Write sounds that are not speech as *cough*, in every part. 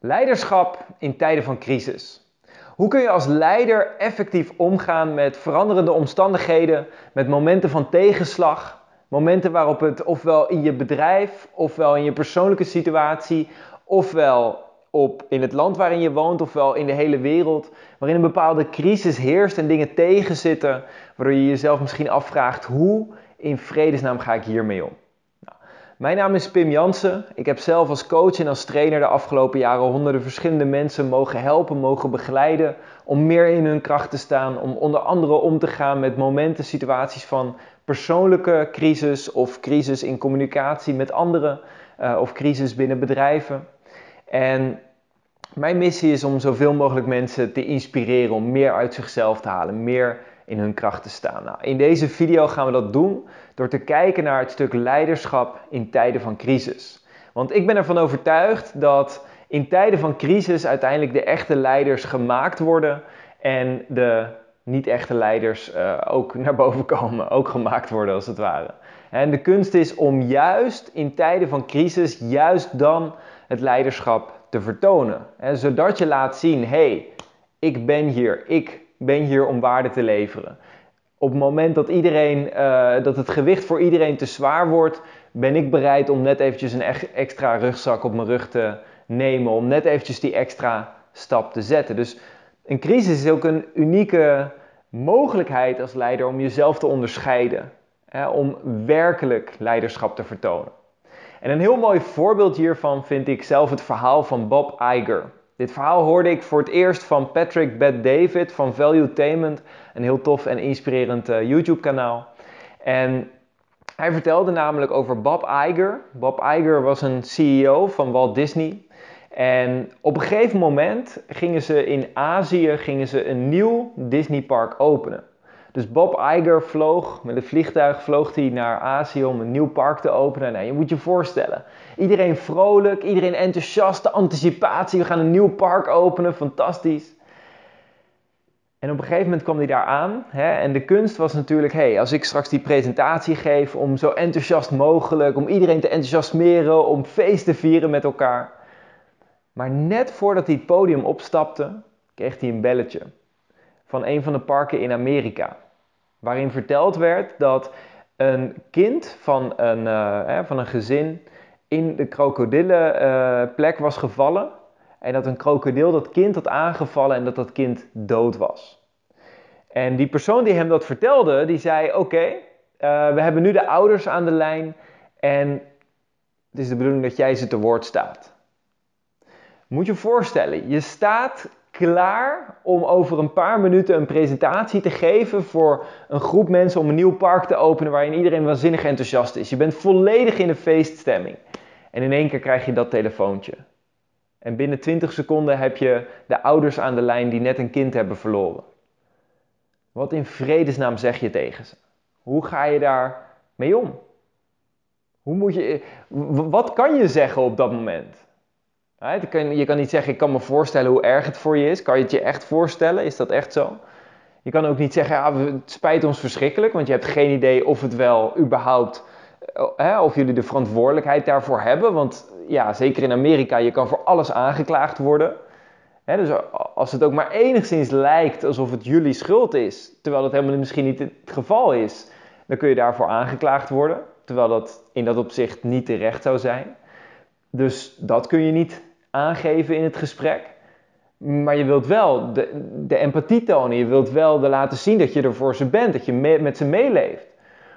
Leiderschap in tijden van crisis. Hoe kun je als leider effectief omgaan met veranderende omstandigheden, met momenten van tegenslag, momenten waarop het ofwel in je bedrijf, ofwel in je persoonlijke situatie, ofwel op, in het land waarin je woont, ofwel in de hele wereld, waarin een bepaalde crisis heerst en dingen tegenzitten, waardoor je jezelf misschien afvraagt hoe in vredesnaam ga ik hiermee om? Mijn naam is Pim Jansen. Ik heb zelf als coach en als trainer de afgelopen jaren honderden verschillende mensen mogen helpen, mogen begeleiden om meer in hun kracht te staan, om onder andere om te gaan met momenten, situaties van persoonlijke crisis of crisis in communicatie met anderen uh, of crisis binnen bedrijven. En mijn missie is om zoveel mogelijk mensen te inspireren om meer uit zichzelf te halen, meer in hun kracht te staan. Nou, in deze video gaan we dat doen door te kijken naar het stuk leiderschap in tijden van crisis. Want ik ben ervan overtuigd dat in tijden van crisis uiteindelijk de echte leiders gemaakt worden en de niet-echte leiders uh, ook naar boven komen, *laughs* ook gemaakt worden als het ware. En de kunst is om juist in tijden van crisis, juist dan het leiderschap te vertonen. Zodat je laat zien, hé, hey, ik ben hier, ik ben hier om waarde te leveren. Op het moment dat, iedereen, uh, dat het gewicht voor iedereen te zwaar wordt, ben ik bereid om net eventjes een extra rugzak op mijn rug te nemen. Om net eventjes die extra stap te zetten. Dus een crisis is ook een unieke mogelijkheid als leider om jezelf te onderscheiden. Hè, om werkelijk leiderschap te vertonen. En een heel mooi voorbeeld hiervan vind ik zelf het verhaal van Bob Iger. Dit verhaal hoorde ik voor het eerst van Patrick Bed David van Valuetainment, een heel tof en inspirerend uh, YouTube kanaal. En hij vertelde namelijk over Bob Iger. Bob Iger was een CEO van Walt Disney. En op een gegeven moment gingen ze in Azië gingen ze een nieuw Disney park openen. Dus Bob Iger vloog met een vliegtuig vloog hij naar Azië om een nieuw park te openen. Nou, je moet je voorstellen. Iedereen vrolijk, iedereen enthousiast, de anticipatie. We gaan een nieuw park openen, fantastisch. En op een gegeven moment kwam hij daar aan. Hè, en de kunst was natuurlijk, hey, als ik straks die presentatie geef om zo enthousiast mogelijk, om iedereen te enthousiasmeren, om feest te vieren met elkaar. Maar net voordat hij het podium opstapte, kreeg hij een belletje van een van de parken in Amerika. Waarin verteld werd dat een kind van een, uh, van een gezin in de krokodillenplek uh, was gevallen. En dat een krokodil dat kind had aangevallen en dat dat kind dood was. En die persoon die hem dat vertelde, die zei: Oké, uh, we hebben nu de ouders aan de lijn. En het is de bedoeling dat jij ze te woord staat. Moet je voorstellen, je staat klaar om over een paar minuten een presentatie te geven voor een groep mensen om een nieuw park te openen waarin iedereen waanzinnig enthousiast is. Je bent volledig in de feeststemming. En in één keer krijg je dat telefoontje. En binnen 20 seconden heb je de ouders aan de lijn die net een kind hebben verloren. Wat in vredesnaam zeg je tegen ze? Hoe ga je daar mee om? Hoe moet je, wat kan je zeggen op dat moment? Je kan niet zeggen, ik kan me voorstellen hoe erg het voor je is. Kan je het je echt voorstellen? Is dat echt zo? Je kan ook niet zeggen, ja, het spijt ons verschrikkelijk, want je hebt geen idee of het wel überhaupt, hè, of jullie de verantwoordelijkheid daarvoor hebben. Want ja, zeker in Amerika, je kan voor alles aangeklaagd worden. Hè, dus als het ook maar enigszins lijkt alsof het jullie schuld is, terwijl dat helemaal misschien niet het geval is, dan kun je daarvoor aangeklaagd worden. Terwijl dat in dat opzicht niet terecht zou zijn. Dus dat kun je niet aangeven in het gesprek. Maar je wilt wel de, de empathie tonen. Je wilt wel de laten zien dat je er voor ze bent. Dat je met ze meeleeft.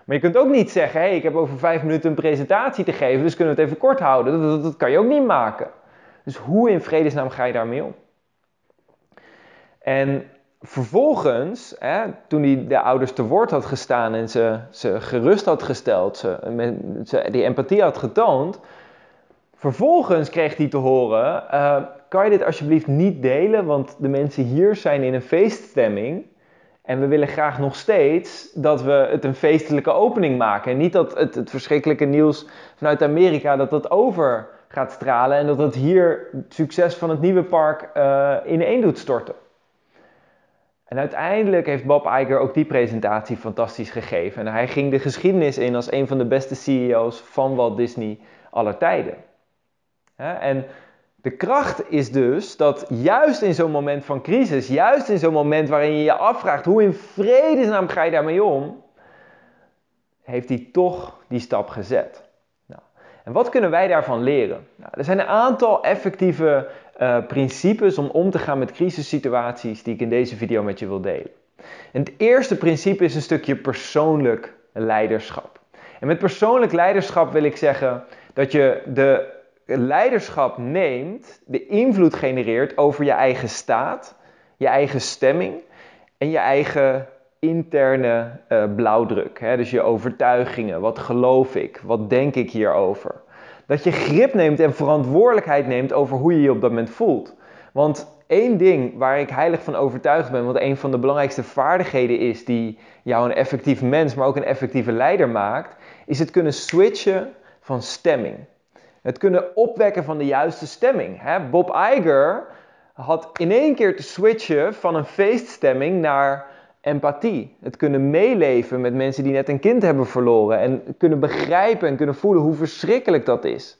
Maar je kunt ook niet zeggen: hé, hey, ik heb over vijf minuten een presentatie te geven, dus kunnen we het even kort houden. Dat, kan je ook niet maken. Dus hoe in vredesnaam ga je daarmee om? En vervolgens, hè, toen hij de ouders te woord had gestaan en ze, ze gerust had gesteld, ze, ze die empathie had getoond, Vervolgens kreeg hij te horen: uh, kan je dit alsjeblieft niet delen? Want de mensen hier zijn in een feeststemming. En we willen graag nog steeds dat we het een feestelijke opening maken. En niet dat het, het verschrikkelijke nieuws vanuit Amerika dat dat over gaat stralen. En dat het hier het succes van het nieuwe park uh, ineen doet storten. En uiteindelijk heeft Bob Iger ook die presentatie fantastisch gegeven. En hij ging de geschiedenis in als een van de beste CEO's van Walt Disney aller tijden. En De kracht is dus dat juist in zo'n moment van crisis, juist in zo'n moment waarin je je afvraagt hoe in vredesnaam ga je daarmee om, heeft hij toch die stap gezet. Nou, en wat kunnen wij daarvan leren? Nou, er zijn een aantal effectieve uh, principes om om te gaan met crisissituaties die ik in deze video met je wil delen. En het eerste principe is een stukje persoonlijk leiderschap. En met persoonlijk leiderschap wil ik zeggen dat je de leiderschap neemt, de invloed genereert over je eigen staat, je eigen stemming en je eigen interne uh, blauwdruk. Hè? Dus je overtuigingen, wat geloof ik, wat denk ik hierover. Dat je grip neemt en verantwoordelijkheid neemt over hoe je je op dat moment voelt. Want één ding waar ik heilig van overtuigd ben, wat een van de belangrijkste vaardigheden is die jou een effectief mens, maar ook een effectieve leider maakt, is het kunnen switchen van stemming. Het kunnen opwekken van de juiste stemming. Hè? Bob Iger had in één keer te switchen van een feeststemming naar empathie. Het kunnen meeleven met mensen die net een kind hebben verloren. En kunnen begrijpen en kunnen voelen hoe verschrikkelijk dat is.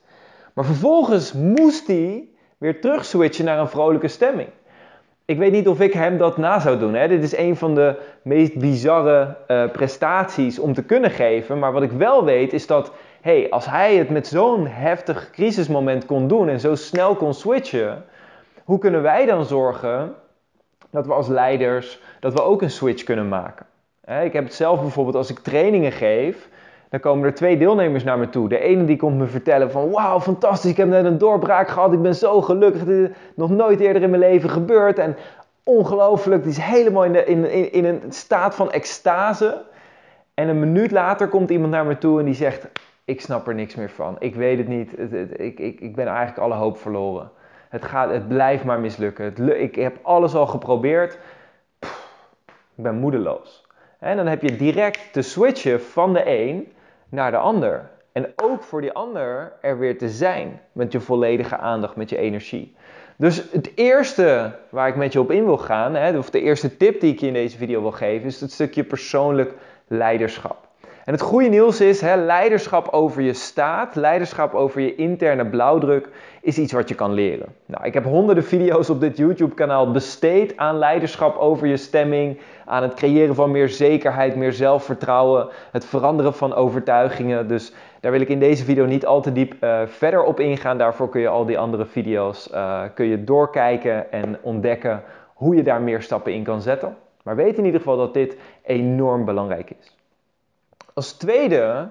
Maar vervolgens moest hij weer terug switchen naar een vrolijke stemming. Ik weet niet of ik hem dat na zou doen. Hè? Dit is een van de meest bizarre uh, prestaties om te kunnen geven. Maar wat ik wel weet is dat, hey, als hij het met zo'n heftig crisismoment kon doen en zo snel kon switchen, hoe kunnen wij dan zorgen dat we als leiders dat we ook een switch kunnen maken? Ik heb het zelf bijvoorbeeld als ik trainingen geef, dan komen er twee deelnemers naar me toe. De ene die komt me vertellen van wauw, fantastisch, ik heb net een doorbraak gehad, ik ben zo gelukkig, dit is nog nooit eerder in mijn leven gebeurd en ongelooflijk, die is helemaal in, in, in, in een staat van extase. En een minuut later komt iemand naar me toe en die zegt, ik snap er niks meer van, ik weet het niet, ik, ik, ik ben eigenlijk alle hoop verloren. Het, gaat, het blijft maar mislukken, ik heb alles al geprobeerd, ik ben moedeloos. En dan heb je direct te switchen van de een naar de ander. En ook voor die ander er weer te zijn met je volledige aandacht, met je energie. Dus het eerste waar ik met je op in wil gaan, hè, of de eerste tip die ik je in deze video wil geven, is het stukje persoonlijk leiderschap. En het goede nieuws is, hè, leiderschap over je staat, leiderschap over je interne blauwdruk, is iets wat je kan leren. Nou, ik heb honderden video's op dit YouTube-kanaal besteed aan leiderschap over je stemming, aan het creëren van meer zekerheid, meer zelfvertrouwen, het veranderen van overtuigingen. Dus daar wil ik in deze video niet al te diep uh, verder op ingaan. Daarvoor kun je al die andere video's uh, kun je doorkijken en ontdekken hoe je daar meer stappen in kan zetten. Maar weet in ieder geval dat dit enorm belangrijk is. Als tweede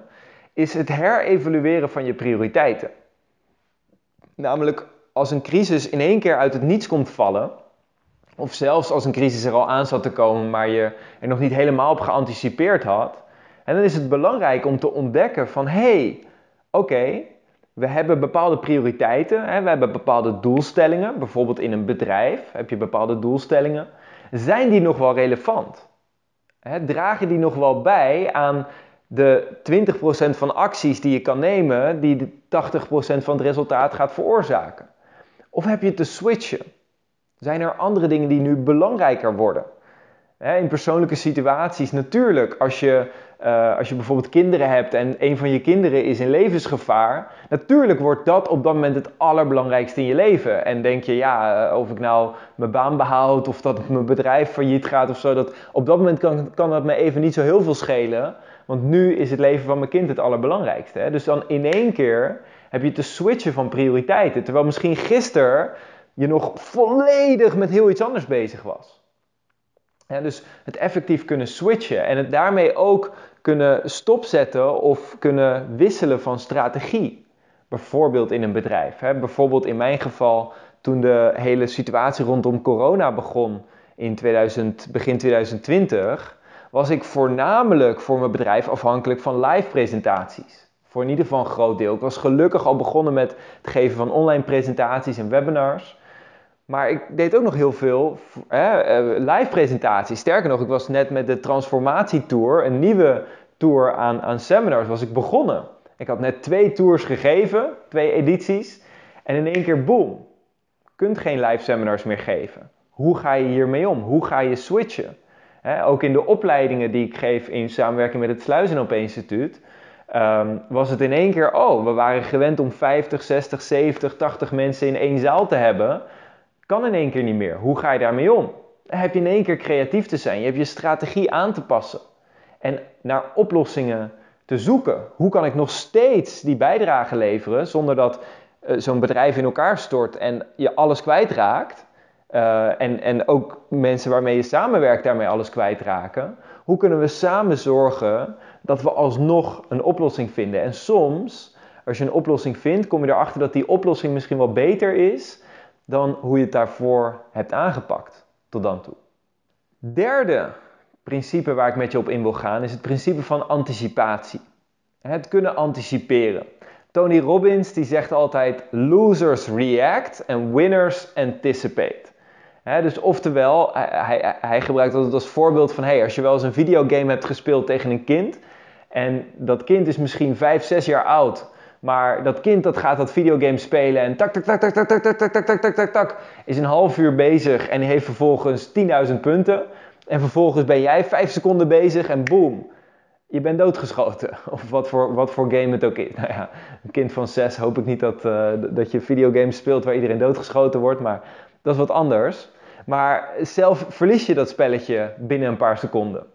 is het herevalueren van je prioriteiten. Namelijk als een crisis in één keer uit het niets komt vallen, of zelfs als een crisis er al aan zat te komen, maar je er nog niet helemaal op geanticipeerd had. En dan is het belangrijk om te ontdekken van hé, hey, oké, we hebben bepaalde prioriteiten, hè, we hebben bepaalde doelstellingen. Bijvoorbeeld in een bedrijf heb je bepaalde doelstellingen. Zijn die nog wel relevant? Hè, dragen die nog wel bij aan de 20% van acties die je kan nemen, die de 80% van het resultaat gaat veroorzaken? Of heb je te switchen? Zijn er andere dingen die nu belangrijker worden? In persoonlijke situaties natuurlijk, als je, uh, als je bijvoorbeeld kinderen hebt en een van je kinderen is in levensgevaar, natuurlijk wordt dat op dat moment het allerbelangrijkste in je leven. En denk je, ja, eh, of ik nou mijn baan behoud of dat mijn bedrijf failliet gaat of zo, dat, op dat moment kan, kan dat me even niet zo heel veel schelen, want nu is het leven van mijn kind het allerbelangrijkste. Hè? Dus dan in één keer heb je te switchen van prioriteiten, terwijl misschien gisteren je nog volledig met heel iets anders bezig was. Dus het effectief kunnen switchen en het daarmee ook kunnen stopzetten of kunnen wisselen van strategie. Bijvoorbeeld in een bedrijf. Hè. Bijvoorbeeld in mijn geval toen de hele situatie rondom corona begon in 2000, begin 2020, was ik voornamelijk voor mijn bedrijf afhankelijk van live presentaties. Voor in ieder geval een groot deel. Ik was gelukkig al begonnen met het geven van online presentaties en webinars. Maar ik deed ook nog heel veel hè, eh, live presentaties. Sterker nog, ik was net met de transformatietour, een nieuwe tour aan, aan seminars, was ik begonnen. Ik had net twee tours gegeven, twee edities. En in één keer, boom, kunt geen live seminars meer geven. Hoe ga je hiermee om? Hoe ga je switchen? Ook in de opleidingen die ik geef in samenwerking met het Op Instituut, ehm, was het in één keer, oh, we waren gewend om 50, 60, 70, 80 mensen in één zaal te hebben. Kan in één keer niet meer. Hoe ga je daarmee om? Heb je in één keer creatief te zijn. Je hebt je strategie aan te passen. En naar oplossingen te zoeken. Hoe kan ik nog steeds die bijdrage leveren zonder dat uh, zo'n bedrijf in elkaar stort en je alles kwijtraakt? Uh, en, en ook mensen waarmee je samenwerkt daarmee alles kwijtraken. Hoe kunnen we samen zorgen dat we alsnog een oplossing vinden? En soms, als je een oplossing vindt, kom je erachter dat die oplossing misschien wel beter is dan hoe je het daarvoor hebt aangepakt tot dan toe. Derde principe waar ik met je op in wil gaan is het principe van anticipatie. Het kunnen anticiperen. Tony Robbins die zegt altijd losers react en winners anticipate. Dus oftewel, hij, hij, gebruikt altijd als voorbeeld van hey, als je wel eens een videogame hebt gespeeld tegen een kind en dat kind is misschien 5, 6 jaar oud, maar dat kind dat gaat dat videogame spelen en tak tak tak tak tak tak tak tak tak tak tak tak is een half uur bezig en heeft vervolgens 10.000 punten. En vervolgens ben jij 5 seconden bezig en boom, je bent doodgeschoten. Of wat voor, wat voor game het ook is. Nou ja, een kind van 6 hoop ik niet dat, uh, dat je videogames speelt waar iedereen doodgeschoten wordt, maar dat is wat anders. Maar zelf verlies je dat spelletje binnen een paar seconden.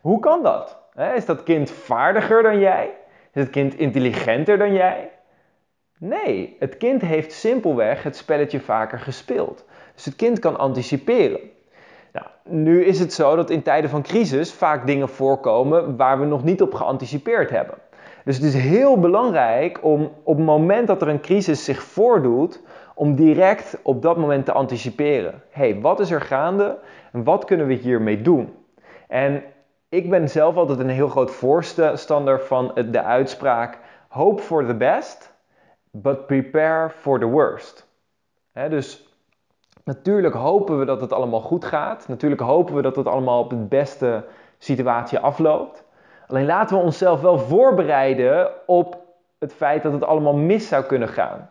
Hoe kan dat? Is dat kind vaardiger dan jij? Is het kind intelligenter dan jij? Nee, het kind heeft simpelweg het spelletje vaker gespeeld. Dus het kind kan anticiperen. Nou, nu is het zo dat in tijden van crisis vaak dingen voorkomen waar we nog niet op geanticipeerd hebben. Dus het is heel belangrijk om op het moment dat er een crisis zich voordoet, om direct op dat moment te anticiperen. hey, wat is er gaande en wat kunnen we hiermee doen? En ik ben zelf altijd een heel groot voorstander van de uitspraak: hope for the best, but prepare for the worst. dus natuurlijk hopen we dat het allemaal goed gaat. Natuurlijk hopen we dat het allemaal op de beste situatie afloopt. Alleen laten we onszelf wel voorbereiden op het feit dat het allemaal mis zou kunnen gaan.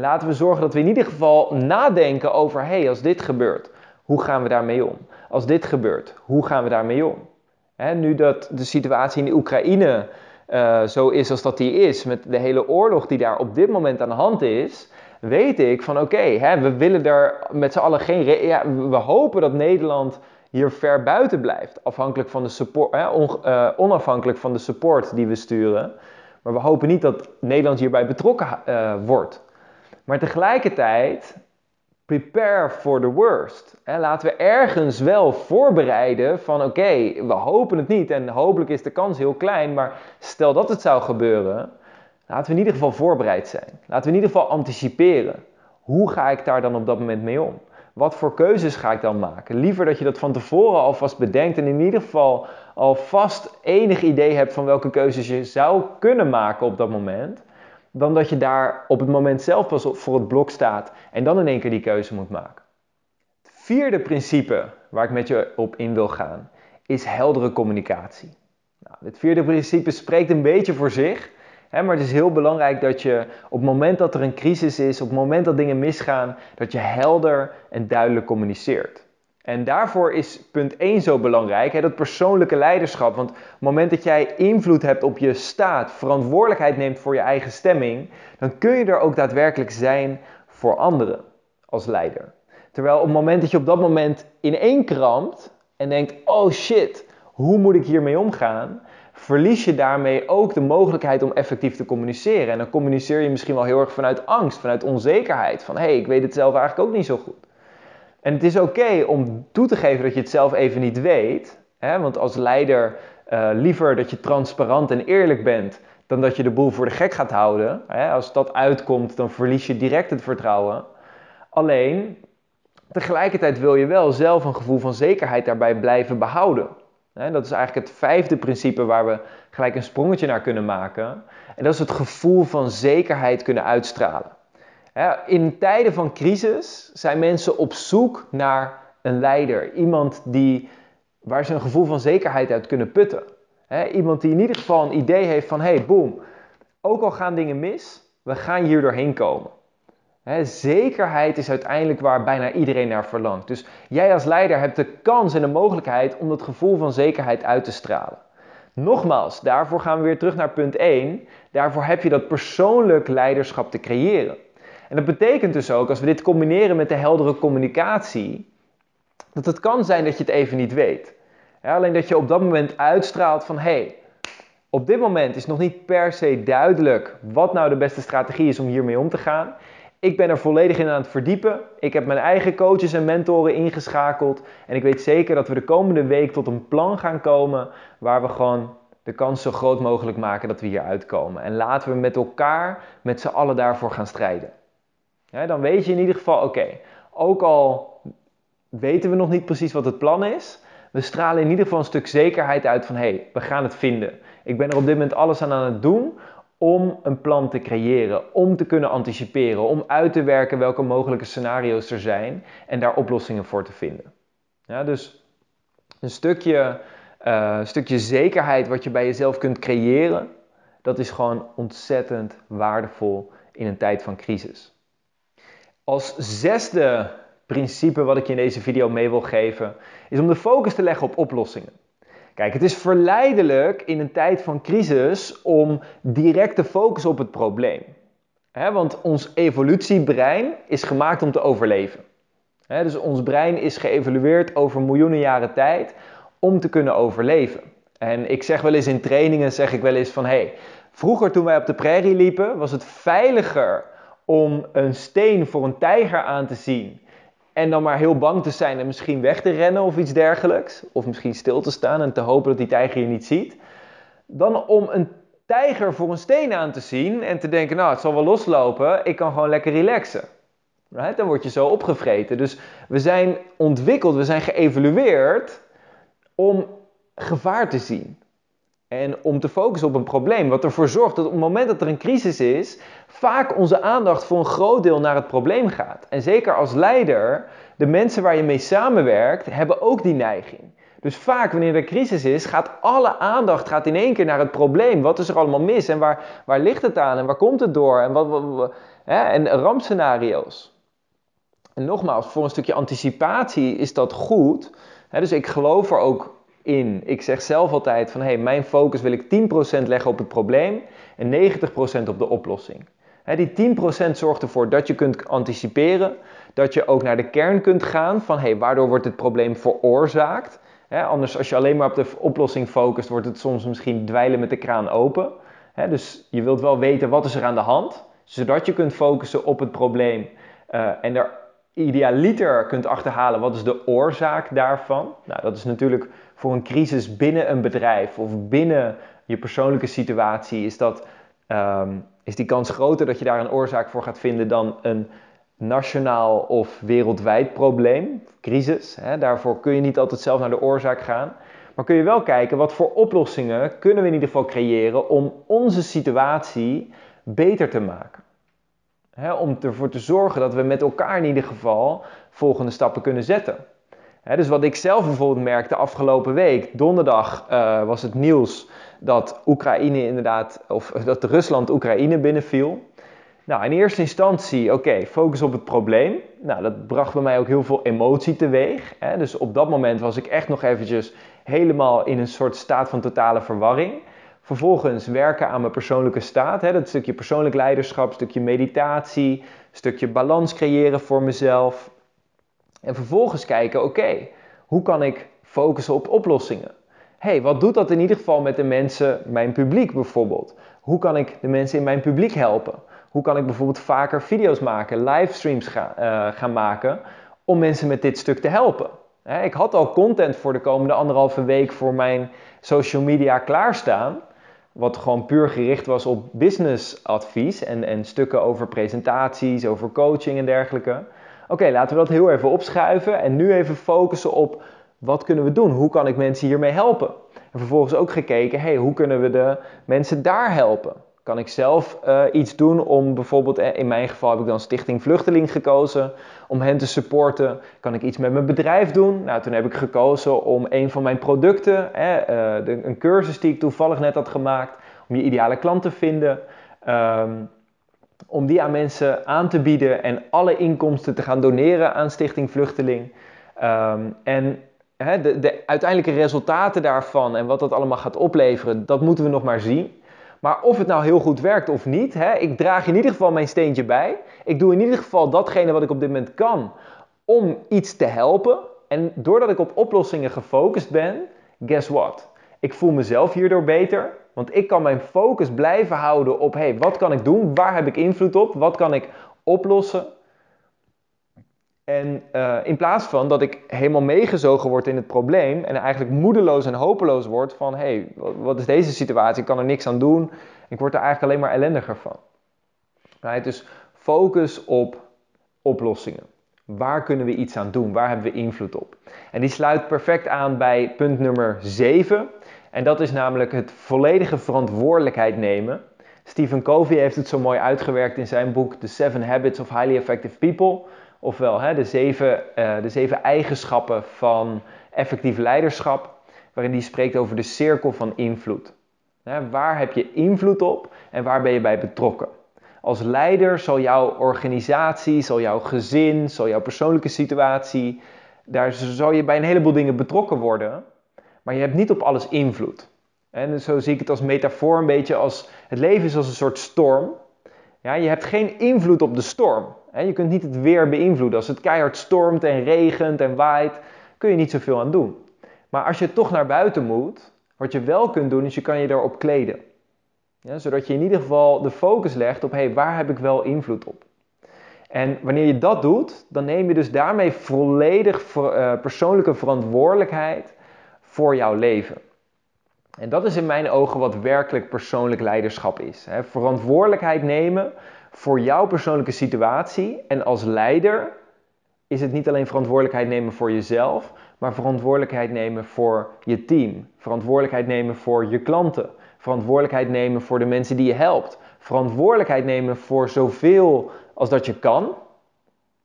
Laten we zorgen dat we in ieder geval nadenken over: hé, hey, als dit gebeurt, hoe gaan we daarmee om? Als dit gebeurt, hoe gaan we daarmee om? nu dat de situatie in de Oekraïne uh, zo is als dat die is, met de hele oorlog die daar op dit moment aan de hand is, weet ik van oké, we willen er met z'n allen geen. Ja, we hopen dat Nederland hier ver buiten blijft, afhankelijk van de support, uh, onafhankelijk van de support die we sturen. Maar we hopen niet dat Nederland hierbij betrokken uh, wordt. Maar tegelijkertijd prepare for the worst. laten we ergens wel voorbereiden van oké, we hopen het niet en hopelijk is de kans heel klein, maar stel dat het zou gebeuren, laten we in ieder geval voorbereid zijn. Laten we in ieder geval anticiperen. Hoe ga ik daar dan op dat moment mee om? Wat voor keuzes ga ik dan maken? Liever dat je dat van tevoren alvast bedenkt en in ieder geval alvast enig idee hebt van welke keuzes je zou kunnen maken op dat moment dan dat je daar op het moment zelf pas voor het blok staat en dan in één keer die keuze moet maken. Het vierde principe waar ik met je op in wil gaan is heldere communicatie. Nou, dit vierde principe spreekt een beetje voor zich, hè, maar het is heel belangrijk dat je op het moment dat er een crisis is, op het moment dat dingen misgaan, dat je helder en duidelijk communiceert. En daarvoor is punt 1 zo belangrijk, hè, dat persoonlijke leiderschap. Want op het moment dat jij invloed hebt op je staat, verantwoordelijkheid neemt voor je eigen stemming, dan kun je er ook daadwerkelijk zijn voor anderen als leider. Terwijl op het moment dat je op dat moment ineen krampt en denkt, oh shit, hoe moet ik hiermee omgaan? Verlies je daarmee ook de mogelijkheid om effectief te communiceren. En dan communiceer je misschien wel heel erg vanuit angst, vanuit onzekerheid. Van hé, hey, ik weet het zelf eigenlijk ook niet zo goed. En het is oké om toe te geven dat je het zelf even niet weet. Hè? Want als leider uh, liever dat je transparant en eerlijk bent dan dat je de boel voor de gek gaat houden. Hè? Als dat uitkomt, dan verlies je direct het vertrouwen. Alleen, tegelijkertijd wil je wel zelf een gevoel van zekerheid daarbij blijven behouden. Hè? Dat is eigenlijk het vijfde principe waar we gelijk een sprongetje naar kunnen maken. En dat is het gevoel van zekerheid kunnen uitstralen. In tijden van crisis zijn mensen op zoek naar een leider. Iemand die, waar ze een gevoel van zekerheid uit kunnen putten. Iemand die in ieder geval een idee heeft van, hey, boom, ook al gaan dingen mis, we gaan hier doorheen komen. zekerheid is uiteindelijk waar bijna iedereen naar verlangt. Dus jij als leider hebt de kans en de mogelijkheid om dat gevoel van zekerheid uit te stralen. Nogmaals, daarvoor gaan we weer terug naar punt 1. Daarvoor heb je dat persoonlijk leiderschap te creëren. En dat betekent dus ook, als we dit combineren met de heldere communicatie, dat het kan zijn dat je het even niet weet. Ja, alleen dat je op dat moment uitstraalt van hé, hey, op dit moment is nog niet per se duidelijk wat nou de beste strategie is om hiermee om te gaan. Ik ben er volledig in aan het verdiepen. Ik heb mijn eigen coaches en mentoren ingeschakeld. En ik weet zeker dat we de komende week tot een plan gaan komen waar we gewoon de kans zo groot mogelijk maken dat we hier uitkomen. En laten we met elkaar, met z'n allen daarvoor gaan strijden. Ja, dan weet je in ieder geval, oké, ook al weten we nog niet precies wat het plan is, we stralen in ieder geval een stuk zekerheid uit van hé, hey, we gaan het vinden. Ik ben er op dit moment alles aan aan het doen om een plan te creëren, om te kunnen anticiperen, om uit te werken welke mogelijke scenario's er zijn en daar oplossingen voor te vinden. Ja, dus een stukje, uh, een stukje zekerheid wat je bij jezelf kunt creëren, dat is gewoon ontzettend waardevol in een tijd van crisis. Als zesde principe wat ik je in deze video mee wil geven, is om de focus te leggen op oplossingen. Kijk, het is verleidelijk in een tijd van crisis om direct te focussen op het probleem. want ons evolutiebrein is gemaakt om te overleven. dus ons brein is geëvolueerd over miljoenen jaren tijd om te kunnen overleven. En ik zeg wel eens in trainingen, zeg ik wel eens van, hey, vroeger toen wij op de prairie liepen, was het veiliger om een steen voor een tijger aan te zien en dan maar heel bang te zijn en misschien weg te rennen of iets dergelijks. Of misschien stil te staan en te hopen dat die tijger je niet ziet. Dan om een tijger voor een steen aan te zien en te denken, nou het zal wel loslopen, ik kan gewoon lekker relaxen. Right? Dan word je zo opgevreten. Dus we zijn ontwikkeld, we zijn geëvolueerd om gevaar te zien. En om te focussen op een probleem. Wat ervoor zorgt dat op het moment dat er een crisis is, vaak onze aandacht voor een groot deel naar het probleem gaat. En zeker als leider, de mensen waar je mee samenwerkt, hebben ook die neiging. Dus vaak wanneer er crisis is, gaat alle aandacht gaat in één keer naar het probleem. Wat is er allemaal mis en waar, waar ligt het aan en waar komt het door? En, wat, hè? en rampscenario's. En nogmaals, voor een stukje anticipatie is dat goed. dus ik geloof er ook in. Ik zeg zelf altijd van hey, mijn focus wil ik 10% leggen op het probleem en 90% op de oplossing. die 10% zorgt ervoor dat je kunt anticiperen, dat je ook naar de kern kunt gaan van hey, waardoor wordt het probleem veroorzaakt. anders als je alleen maar op de oplossing focust, wordt het soms misschien dweilen met de kraan open. dus je wilt wel weten wat is er aan de hand, zodat je kunt focussen op het probleem uh, en er idealiter kunt achterhalen wat is de oorzaak daarvan. Nou, dat is natuurlijk voor een crisis binnen een bedrijf of binnen je persoonlijke situatie, is, dat, ehm, is die kans groter dat je daar een oorzaak voor gaat vinden dan een nationaal of wereldwijd probleem, crisis. Hè. Daarvoor kun je niet altijd zelf naar de oorzaak gaan. Maar kun je wel kijken wat voor oplossingen kunnen we in ieder geval creëren om onze situatie beter te maken. Om ervoor te zorgen dat we met elkaar in ieder geval volgende stappen kunnen zetten dus wat ik zelf bijvoorbeeld merkte afgelopen week, donderdag uh, was het nieuws dat Oekraïne inderdaad, of dat Rusland Oekraïne binnenviel. Nou, in eerste instantie, oké, focus op het probleem. Nou, dat bracht bij mij ook heel veel emotie teweeg. Dus op dat moment was ik echt nog eventjes helemaal in een soort staat van totale verwarring. Vervolgens werken aan mijn persoonlijke staat. Hè? Dat stukje persoonlijk leiderschap, stukje meditatie, stukje balans creëren voor mezelf. En vervolgens kijken, oké, hoe kan ik focussen op oplossingen? hey, wat doet dat in ieder geval met de mensen, mijn publiek bijvoorbeeld? Hoe kan ik de mensen in mijn publiek helpen? Hoe kan ik bijvoorbeeld vaker video's maken, livestreams gaan, uh, gaan maken om mensen met dit stuk te helpen? ik had al content voor de komende anderhalve week voor mijn social media klaarstaan. Wat gewoon puur gericht was op businessadvies en, en stukken over presentaties, over coaching en dergelijke. Oké, laten we dat heel even opschuiven en nu even focussen op wat kunnen we doen? Hoe kan ik mensen hiermee helpen? En vervolgens ook gekeken, hey, hoe kunnen we de mensen daar helpen? Kan ik zelf uh, iets doen om bijvoorbeeld, eh, in mijn geval heb ik dan Stichting Vluchteling gekozen, om hen te supporten. Kan ik iets met mijn bedrijf doen? Nou, toen heb ik gekozen om een van mijn producten, eh, de, een cursus die ik toevallig net had gemaakt, om je ideale klant te vinden. Um, om die aan mensen aan te bieden en alle inkomsten te gaan doneren aan Stichting Vluchteling. Ehm, en hè, de, de uiteindelijke resultaten daarvan en wat dat allemaal gaat opleveren, dat moeten we nog maar zien. Maar of het nou heel goed werkt of niet, hè, ik draag in ieder geval mijn steentje bij. Ik doe in ieder geval datgene wat ik op dit moment kan om iets te helpen. En doordat ik op oplossingen gefocust ben, guess what? Ik voel mezelf hierdoor beter, want ik kan mijn focus blijven houden op hey, wat kan ik doen? Waar heb ik invloed op? Wat kan ik oplossen? En uh, in plaats van dat ik helemaal meegezogen word in het probleem en eigenlijk moedeloos en hopeloos word van hé, hey, wat is deze situatie? Ik kan er niks aan doen. Ik word er eigenlijk alleen maar ellendiger van. Dus focus op oplossingen. Waar kunnen we iets aan doen? Waar hebben we invloed op? En die sluit perfect aan bij punt nummer 7. En dat is namelijk het volledige verantwoordelijkheid nemen. Stephen Covey heeft het zo mooi uitgewerkt in zijn boek The Seven Habits of Highly Effective People. Ofwel hè, de, zeven, uh, de zeven eigenschappen van effectief leiderschap. Waarin hij spreekt over de cirkel van invloed. Hè, waar heb je invloed op en waar ben je bij betrokken? Als leider zal jouw organisatie, zal jouw gezin, zal jouw persoonlijke situatie, daar zal je bij een heleboel dingen betrokken worden, maar je hebt niet op alles invloed. En zo zie ik het als metafoor een beetje als het leven is als een soort storm. Ja, je hebt geen invloed op de storm. Je kunt niet het weer beïnvloeden. Als het keihard stormt en regent en waait, kun je niet zoveel aan doen. Maar als je toch naar buiten moet, wat je wel kunt doen, is je kan je erop kleden. Ja, zodat je in ieder geval de focus legt op, hé, waar heb ik wel invloed op? En wanneer je dat doet, dan neem je dus daarmee volledig uh, persoonlijke verantwoordelijkheid voor jouw leven. En dat is in mijn ogen wat werkelijk persoonlijk leiderschap is. Hè? Verantwoordelijkheid nemen voor jouw persoonlijke situatie. En als leider is het niet alleen verantwoordelijkheid nemen voor jezelf, maar verantwoordelijkheid nemen voor je team. Verantwoordelijkheid nemen voor je klanten. Verantwoordelijkheid nemen voor de mensen die je helpt. Verantwoordelijkheid nemen voor zoveel als dat je kan,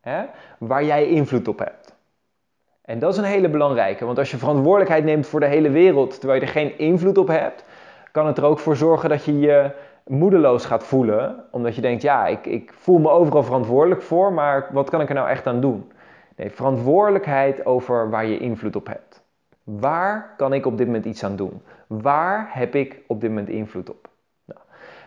hè, waar jij invloed op hebt. En dat is een hele belangrijke, want als je verantwoordelijkheid neemt voor de hele wereld terwijl je er geen invloed op hebt, kan het er ook voor zorgen dat je je moedeloos gaat voelen, omdat je denkt, ja, ik, ik voel me overal verantwoordelijk voor, maar wat kan ik er nou echt aan doen? Nee, verantwoordelijkheid over waar je invloed op hebt. Waar kan ik op dit moment iets aan doen? Waar heb ik op dit moment invloed op?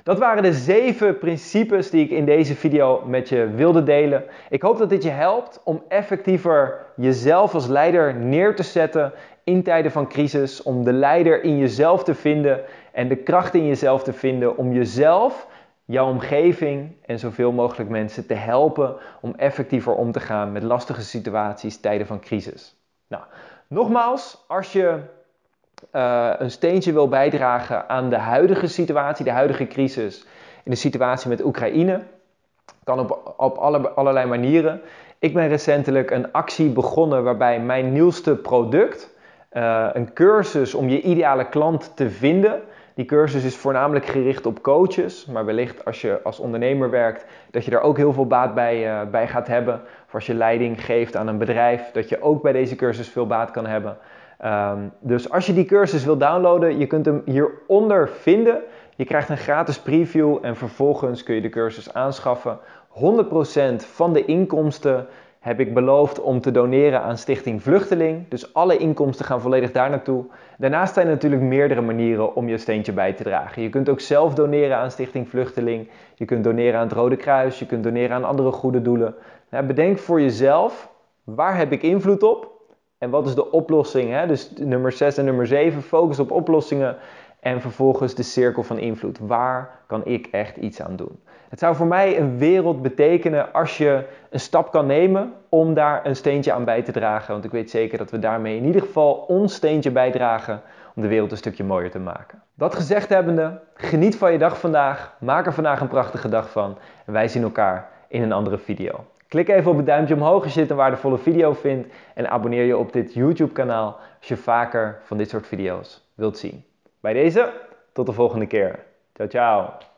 Dat waren de zeven principes die ik in deze video met je wilde delen. Ik hoop dat dit je helpt om effectiever jezelf als leider neer te zetten in tijden van crisis. Om de leider in jezelf te vinden en de kracht in jezelf te vinden om jezelf, jouw omgeving en zoveel mogelijk mensen te helpen om effectiever om te gaan met lastige situaties, tijden van crisis. Nou, nogmaals, als je uh, een steentje wil bijdragen aan de huidige situatie, de huidige crisis, in de situatie met Oekraïne, kan op, op alle, allerlei manieren. Ik ben recentelijk een actie begonnen waarbij mijn nieuwste product, uh, een cursus om je ideale klant te vinden, die cursus is voornamelijk gericht op coaches, maar wellicht als je als ondernemer werkt, dat je daar ook heel veel baat bij, uh, bij gaat hebben. Of als je leiding geeft aan een bedrijf, dat je ook bij deze cursus veel baat kan hebben. Um, dus als je die cursus wil downloaden, je kunt hem hieronder vinden. Je krijgt een gratis preview en vervolgens kun je de cursus aanschaffen. 100% van de inkomsten heb ik beloofd om te doneren aan Stichting Vluchteling. Dus alle inkomsten gaan volledig daar naartoe. Daarnaast zijn er natuurlijk meerdere manieren om je steentje bij te dragen. Je kunt ook zelf doneren aan Stichting Vluchteling. Je kunt doneren aan het Rode Kruis. Je kunt doneren aan andere goede doelen. Nou, bedenk voor jezelf, waar heb ik invloed op? En wat is de oplossing? Hè? Dus nummer 6 en nummer 7, focus op oplossingen. En vervolgens de cirkel van invloed. Waar kan ik echt iets aan doen? Het zou voor mij een wereld betekenen als je een stap kan nemen om daar een steentje aan bij te dragen. Want ik weet zeker dat we daarmee in ieder geval ons steentje bijdragen om de wereld een stukje mooier te maken. Dat gezegd hebbende, geniet van je dag vandaag. Maak er vandaag een prachtige dag van. En wij zien elkaar in een andere video. Klik even op het duimpje omhoog als je dit een waardevolle video vindt. En abonneer je op dit YouTube kanaal als je vaker van dit soort video's wilt zien. Bij deze, tot de volgende keer. Ciao, ciao.